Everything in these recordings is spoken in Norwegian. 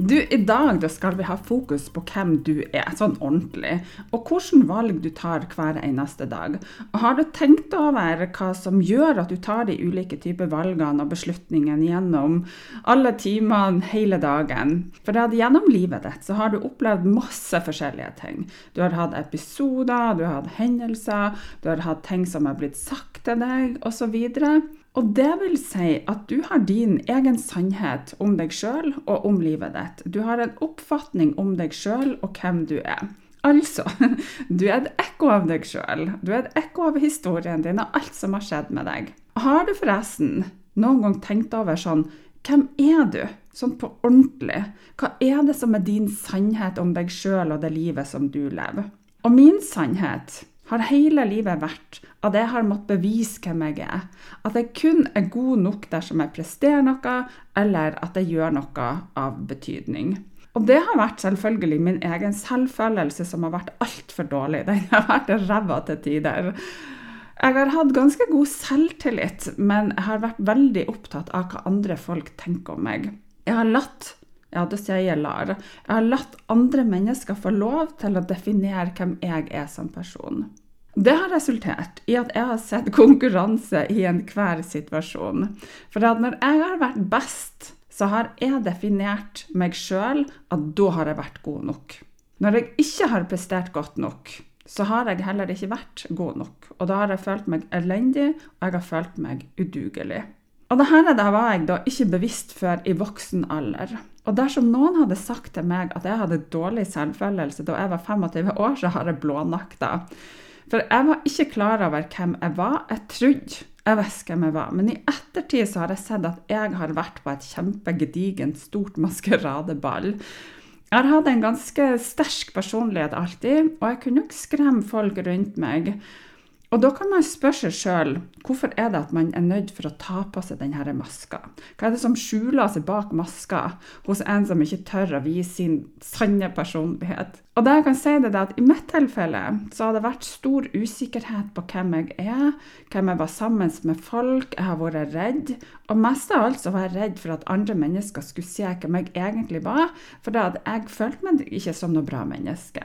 Du, I dag da skal vi ha fokus på hvem du er, sånn ordentlig, og hvilke valg du tar hver eneste dag. Og Har du tenkt over hva som gjør at du tar de ulike typer valgene og beslutningene gjennom alle timene hele dagen? For at gjennom livet ditt så har du opplevd masse forskjellige ting. Du har hatt episoder, du har hatt hendelser, du har hatt ting som har blitt sagt til deg, osv. Og det vil si at du har din egen sannhet om deg sjøl og om livet ditt. Du har en oppfatning om deg sjøl og hvem du er. Altså, du er et ekko av deg sjøl. Du er et ekko av historien din og alt som har skjedd med deg. Har du forresten noen gang tenkt over sånn Hvem er du? Sånn på ordentlig. Hva er det som er din sannhet om deg sjøl og det livet som du lever? Og min sannhet har hele livet vært at jeg har måttet bevise hvem jeg er. At jeg kun er god nok dersom jeg presterer noe, eller at jeg gjør noe av betydning. Og det har vært selvfølgelig min egen selvfølelse som har vært altfor dårlig. Den har vært ræva til tider. Jeg har hatt ganske god selvtillit, men jeg har vært veldig opptatt av hva andre folk tenker om meg. Jeg har latt ja, det sier jeg lar. Jeg har latt andre mennesker få lov til å definere hvem jeg er som person. Det har resultert i at jeg har sett konkurranse i enhver situasjon. For at når jeg har vært best, så har jeg definert meg sjøl at da har jeg vært god nok. Når jeg ikke har prestert godt nok, så har jeg heller ikke vært god nok. Og da har jeg følt meg elendig, og jeg har følt meg udugelig. Og dette det var jeg da ikke bevisst før i voksen alder. Og dersom noen hadde sagt til meg at jeg hadde dårlig selvfølelse da jeg var 25 år, så har jeg blånakta. For jeg var ikke klar over hvem jeg var. Jeg trodde jeg visste hvem jeg var, men i ettertid så har jeg sett at jeg har vært på et kjempegedigent, stort maskeradeball. Jeg har hatt en ganske sterk personlighet alltid, og jeg kunne nok skremme folk rundt meg. Og da kan man spørre seg sjøl hvorfor er det at man er nødt for å ta på seg denne maska? Hva er det som skjuler seg bak maska hos en som ikke tør å vise sin sanne personlighet? Og det jeg kan si det er at I mitt tilfelle så har det vært stor usikkerhet på hvem jeg er, hvem jeg var sammen med folk, jeg har vært redd. Og mest av alt så var jeg redd for at andre mennesker skulle se hvem jeg egentlig var. For da hadde jeg følt meg ikke som noe bra menneske.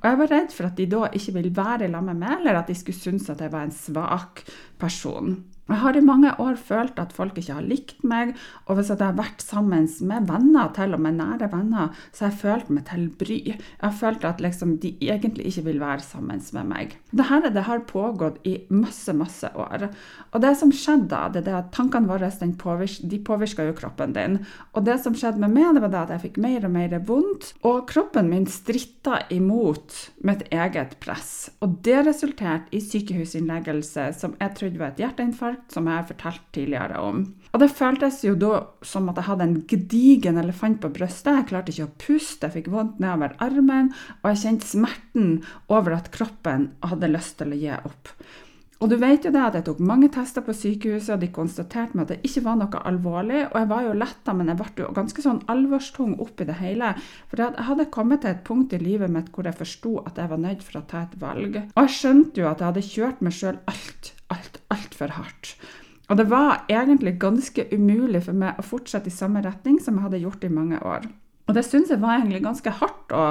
Og jeg var redd for at de da ikke ville være sammen med meg, eller at de skulle synes at jeg var en svak person. Jeg har i mange år følt at folk ikke har likt meg, og hvis jeg har vært sammen med venner, til og med nære venner, så har jeg følt meg til bry. Jeg har følt at liksom, de egentlig ikke vil være sammen med meg. Dette det har pågått i masse, masse år. Og det som skjedde da, det er at tankene våre påvirker, de påvirker jo kroppen din. Og det som skjedde med meg, det var da at jeg fikk mer og mer vondt, og kroppen min stritta imot mitt eget press. Og det resulterte i sykehusinnleggelse som jeg trodde var et hjerteinfarkt som jeg har fortalt tidligere om. Og det føltes jo da som at jeg hadde en gedigen elefant på brystet. Jeg klarte ikke å puste, jeg fikk vondt nedover armen, og jeg kjente smerten over at kroppen hadde lyst til å gi opp. Og du vet jo det at jeg tok mange tester på sykehuset, og de konstaterte meg at det ikke var noe alvorlig. Og jeg var jo letta, men jeg ble jo ganske sånn alvorstung oppi det hele. For jeg hadde kommet til et punkt i livet mitt hvor jeg forsto at jeg var nødt for å ta et valg. Og jeg skjønte jo at jeg hadde kjørt meg sjøl alt, alt, altfor hardt. Og det var egentlig ganske umulig for meg å fortsette i samme retning som jeg hadde gjort i mange år. Og det syns jeg var egentlig ganske hardt å,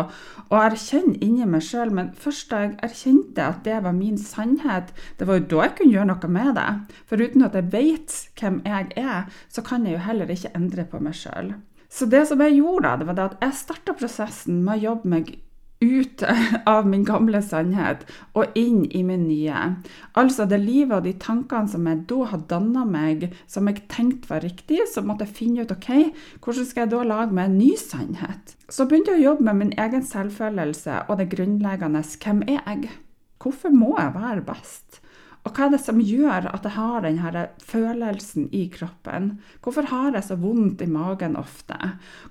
å erkjenne inni meg sjøl, men først da jeg erkjente at det var min sannhet, det var jo da jeg kunne gjøre noe med det. For uten at jeg vet hvem jeg er, så kan jeg jo heller ikke endre på meg sjøl. Så det som jeg gjorde det var det at jeg starta prosessen med å jobbe meg ut av min gamle sannhet og inn i min nye. Altså det livet og de tankene som jeg da har danna meg, som jeg tenkte var riktig, så måtte jeg finne ut ok, hvordan skal jeg da lage meg en ny sannhet. Så begynte jeg å jobbe med min egen selvfølelse og det grunnleggende hvem er jeg? Hvorfor må jeg være best? Og hva er det som gjør at jeg har denne følelsen i kroppen? Hvorfor har jeg så vondt i magen ofte?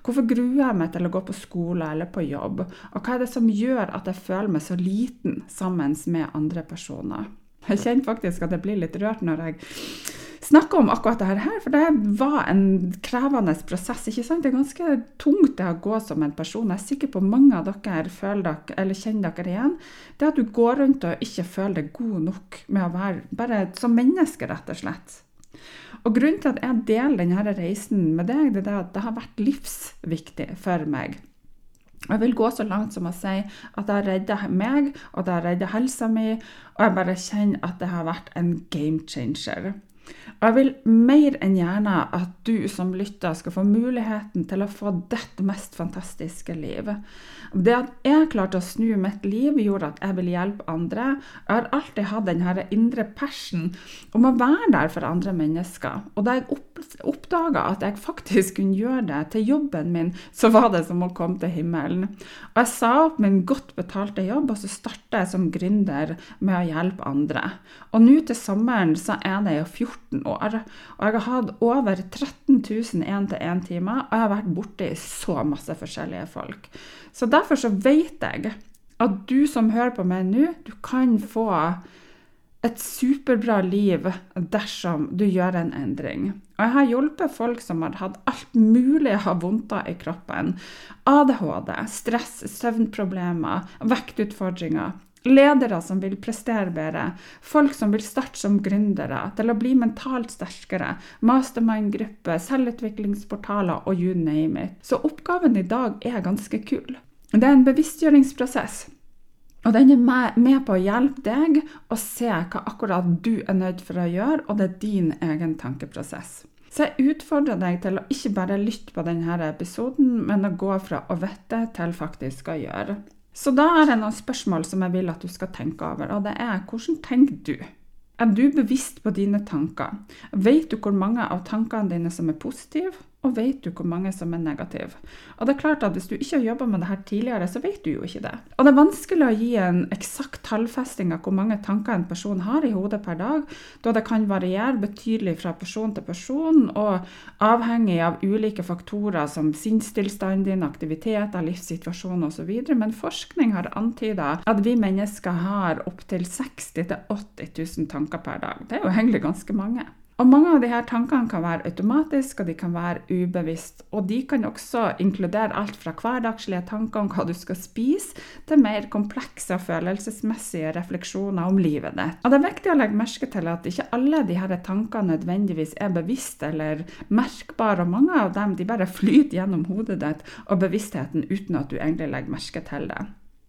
Hvorfor gruer jeg meg til å gå på skole eller på jobb? Og hva er det som gjør at jeg føler meg så liten sammen med andre personer? Jeg kjenner faktisk at jeg blir litt rørt når jeg snakke om akkurat dette her, for det var en krevende prosess. ikke sant? Det er ganske tungt det å gå som en person. Jeg er sikker på mange av dere føler dere, eller kjenner dere igjen. Det at du går rundt og ikke føler deg god nok med å være bare som menneske, rett og slett. Og Grunnen til at jeg deler denne reisen med deg, det er at det har vært livsviktig for meg. Jeg vil gå så langt som å si at det har redda meg, og det har redda helsa mi, og jeg bare kjenner at det har vært en game changer. Og jeg vil mer enn gjerne at du som lytter skal få muligheten til å få dette mest fantastiske livet. Det at jeg klarte å snu mitt liv, gjorde at jeg vil hjelpe andre. Jeg har alltid hatt denne indre passion om å være der for andre mennesker. Og da jeg oppdaga at jeg faktisk kunne gjøre det til jobben min, så var det som å komme til himmelen. Og jeg sa opp min godt betalte jobb, og så starta jeg som gründer med å hjelpe andre. Og nå til sommeren så er det jo 14 år år. Og jeg har hatt over 13 000 én-til-én-timer, og jeg har vært borti så masse forskjellige folk. Så derfor så vet jeg at du som hører på meg nå, du kan få et superbra liv dersom du gjør en endring. Og jeg har hjulpet folk som har hatt alt mulig av vondter i kroppen. ADHD, stress, søvnproblemer, vektutfordringer. Ledere som vil prestere bedre, folk som vil starte som gründere, til å bli mentalt sterkere, mastermind-gruppe, selvutviklingsportaler og you name it. Så oppgaven i dag er ganske kul. Det er en bevisstgjøringsprosess. Og den er med på å hjelpe deg å se hva akkurat du er nødt for å gjøre, og det er din egen tankeprosess. Så jeg utfordrer deg til å ikke bare lytte på denne episoden, men å gå fra å vite til faktisk å gjøre. Så da er det noen spørsmål som jeg vil at du skal tenke over, og det er hvordan tenker du? Er du bevisst på dine tanker? Vet du hvor mange av tankene dine som er positive, og vet du hvor mange som er negative? Og det er klart at Hvis du ikke har jobba med det her tidligere, så vet du jo ikke det. Og det er vanskelig å gi en eksakt tallfesting av hvor mange tanker en person har i hodet per dag, da det kan variere betydelig fra person til person, og avhengig av ulike faktorer som sinnstilstanden din, aktiviteter, livssituasjon osv. Men forskning har antyda at vi mennesker har opptil 60 000-80 000 tanker per dag. Det er jo egentlig ganske mange. Og Mange av disse tankene kan være automatiske og de kan være ubevisst. Og de kan også inkludere alt fra hverdagslige tanker om hva du skal spise, til mer komplekse og følelsesmessige refleksjoner om livet ditt. Og Det er viktig å legge merke til at ikke alle disse tankene nødvendigvis er bevisste eller merkbare. og Mange av dem de bare flyter gjennom hodet ditt og bevisstheten uten at du egentlig legger merke til det.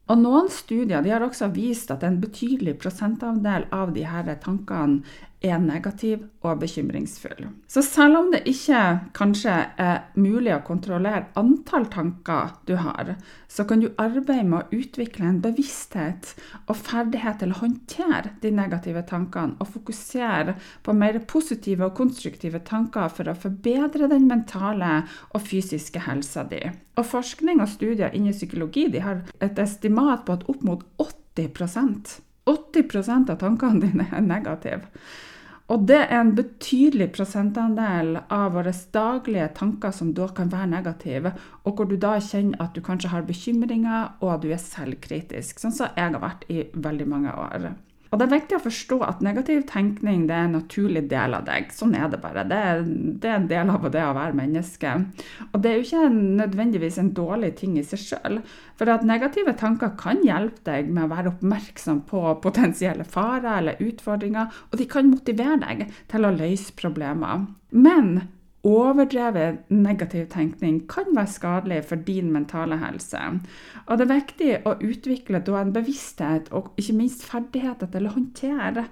Og Noen studier har også vist at en betydelig prosentandel av disse tankene er negativ og bekymringsfull. Så selv om det ikke kanskje er mulig å kontrollere antall tanker du har, så kan du arbeide med å utvikle en bevissthet og ferdighet til å håndtere de negative tankene, og fokusere på mer positive og konstruktive tanker for å forbedre den mentale og fysiske helsa di. Og Forskning og studier innen psykologi har et estimat på at opp mot 80 80% av tankene dine er negative. Og det er en betydelig prosentandel av våre daglige tanker som da kan være negative, og hvor du da kjenner at du kanskje har bekymringer og at du er selvkritisk, sånn som jeg har vært i veldig mange år. Og det er viktig å forstå at negativ tenkning det er en naturlig del av deg. Sånn er det bare. Det er, det er en del av det å være menneske. Og det er jo ikke nødvendigvis en dårlig ting i seg sjøl. For at negative tanker kan hjelpe deg med å være oppmerksom på potensielle farer eller utfordringer, og de kan motivere deg til å løse problemer. Men overdrevet negativ tenkning kan være skadelig for din mentale helse. Og det er viktig å utvikle en bevissthet og ikke minst ferdigheter til å håndtere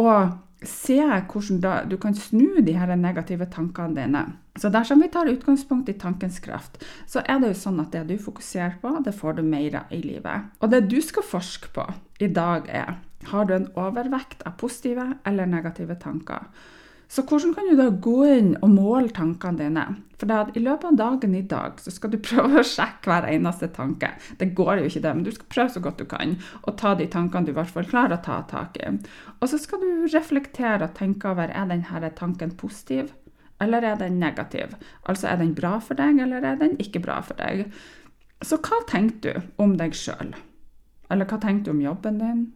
og se hvordan du kan snu de her negative tankene dine. Så dersom vi tar utgangspunkt i tankens kraft, så er det jo sånn at det du fokuserer på, det får du mer av i livet. Og det du skal forske på i dag, er har du en overvekt av positive eller negative tanker. Så hvordan kan du da gå inn og måle tankene dine? For I løpet av dagen i dag så skal du prøve å sjekke hver eneste tanke. Det går jo ikke det, men du skal prøve så godt du kan å ta de tankene du i hvert fall klarer å ta tak i. Og så skal du reflektere og tenke over er denne tanken positiv eller er den negativ. Altså er den bra for deg, eller er den ikke bra for deg. Så hva tenker du om deg sjøl? Eller hva tenker du om jobben din?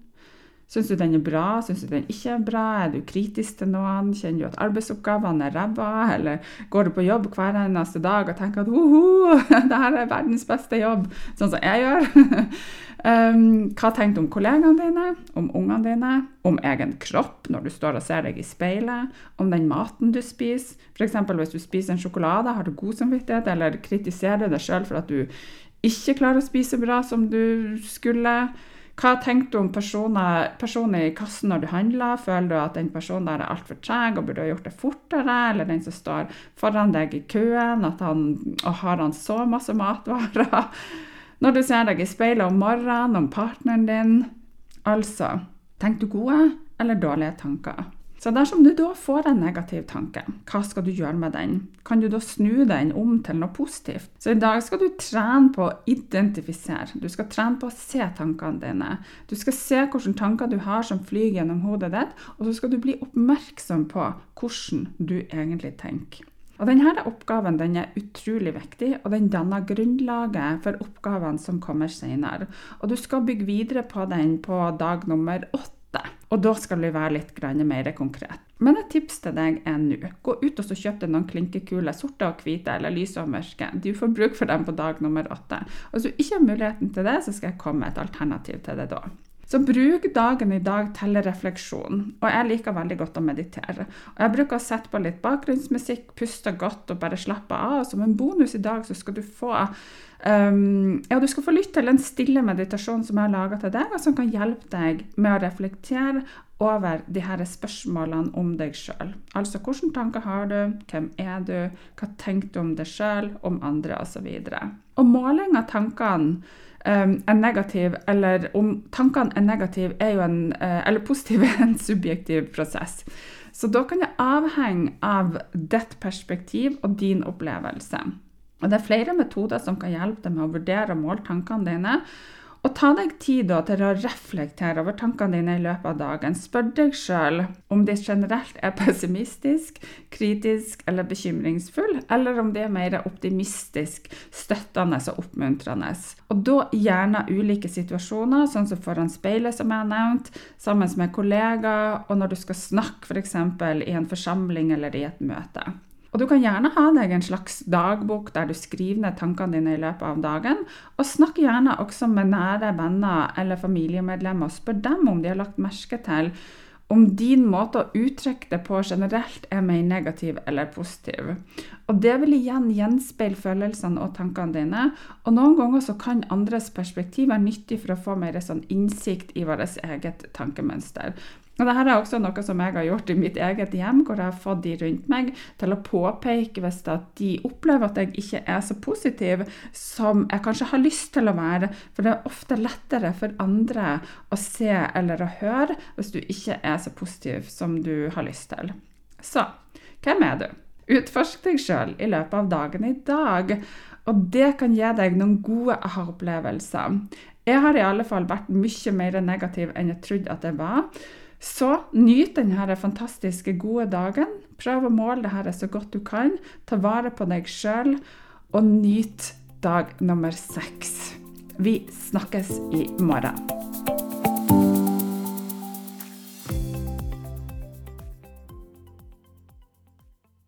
Syns du den er bra, syns du den ikke er bra? Er du kritisk til noen? Kjenner du at arbeidsoppgavene er ræva? Eller går du på jobb hver eneste dag og tenker at hoho, det her er verdens beste jobb, sånn som jeg gjør? um, hva tenker du om kollegaene dine, om ungene dine, om egen kropp når du står og ser deg i speilet, om den maten du spiser? F.eks. hvis du spiser en sjokolade, har du god samvittighet, eller kritiserer deg sjøl for at du ikke klarer å spise bra som du skulle? Hva tenker du om personer, personer, i kassen når du handler? Føler du at den personen der er altfor treg og burde ha gjort det fortere? Eller den som står foran deg i køen, at han, og har han så masse matvarer? Når du ser deg i speilet om morgenen, om partneren din. Altså, tenker du gode eller dårlige tanker? Så dersom du da får en negativ tanke, hva skal du gjøre med den? Kan du da snu den om til noe positivt? Så i dag skal du trene på å identifisere. Du skal trene på å se tankene dine. Du skal se hvilke tanker du har som flyr gjennom hodet ditt, og så skal du bli oppmerksom på hvordan du egentlig tenker. Og denne Oppgaven den er utrolig viktig, og den danner grunnlaget for oppgavene som kommer senere. Og Du skal bygge videre på den på dag nummer åtte og da skal vi være litt mer konkret. Men et tips til deg er nå. Gå ut og kjøp deg noen klinkekuler, sorte og hvite eller lyse og mørke. Du får bruk for dem på dag nummer åtte. Og hvis du ikke har muligheten til det, så skal jeg komme med et alternativ til det da. Så bruk dagen i dag til refleksjon. Og jeg liker veldig godt å meditere. Og jeg bruker å sette på litt bakgrunnsmusikk, puste godt og bare slappe av. Som en bonus i dag så skal du få um, ja, du skal få lytte til en stille meditasjon som jeg har laga til deg, og som kan hjelpe deg med å reflektere over de her spørsmålene om deg sjøl. Altså hvilke tanker har du, hvem er du, hva tenker du om deg sjøl, om andre osv. Og, så og måling av tankene er negativ, eller om tankene er negative, er jo en, uh, eller positive, er en subjektiv prosess. Så da kan det avhenge av ditt perspektiv og din opplevelse. Og Det er flere metoder som kan hjelpe deg med å vurdere og måle tankene dine. Og ta deg tid til å reflektere over tankene dine i løpet av dagen. Spør deg sjøl om de generelt er pessimistisk, kritisk eller bekymringsfull, eller om de er mer optimistisk, støttende og oppmuntrende. Og da gjerne ulike situasjoner, sånn som foran speilet, som jeg har nevnt, sammen med kollegaer, og når du skal snakke f.eks. I en forsamling eller i et møte. Og du kan gjerne ha deg en slags dagbok der du skriver ned tankene dine i løpet av dagen. Og snakk gjerne også med nære venner eller familiemedlemmer og spør dem om de har lagt merke til om din måte å uttrykke det på generelt er mer negativ eller positiv. Og Det vil igjen gjenspeile følelsene og tankene dine. Og noen ganger så kan andres perspektiv være nyttig for å få mer sånn innsikt i vårt eget tankemønster. Og Dette er også noe som jeg har gjort i mitt eget hjem, hvor jeg har fått de rundt meg til å påpeke hvis de opplever at jeg ikke er så positiv som jeg kanskje har lyst til å være. For det er ofte lettere for andre å se eller å høre hvis du ikke er så positiv som du har lyst til. Så hvem er du? Utforsk deg sjøl i løpet av dagen i dag. Og det kan gi deg noen gode aha-opplevelser. Jeg har i alle fall vært mye mer negativ enn jeg trodde at jeg var. Så nyt denne fantastiske, gode dagen. Prøv å måle dette så godt du kan. Ta vare på deg sjøl, og nyt dag nummer seks. Vi snakkes i morgen.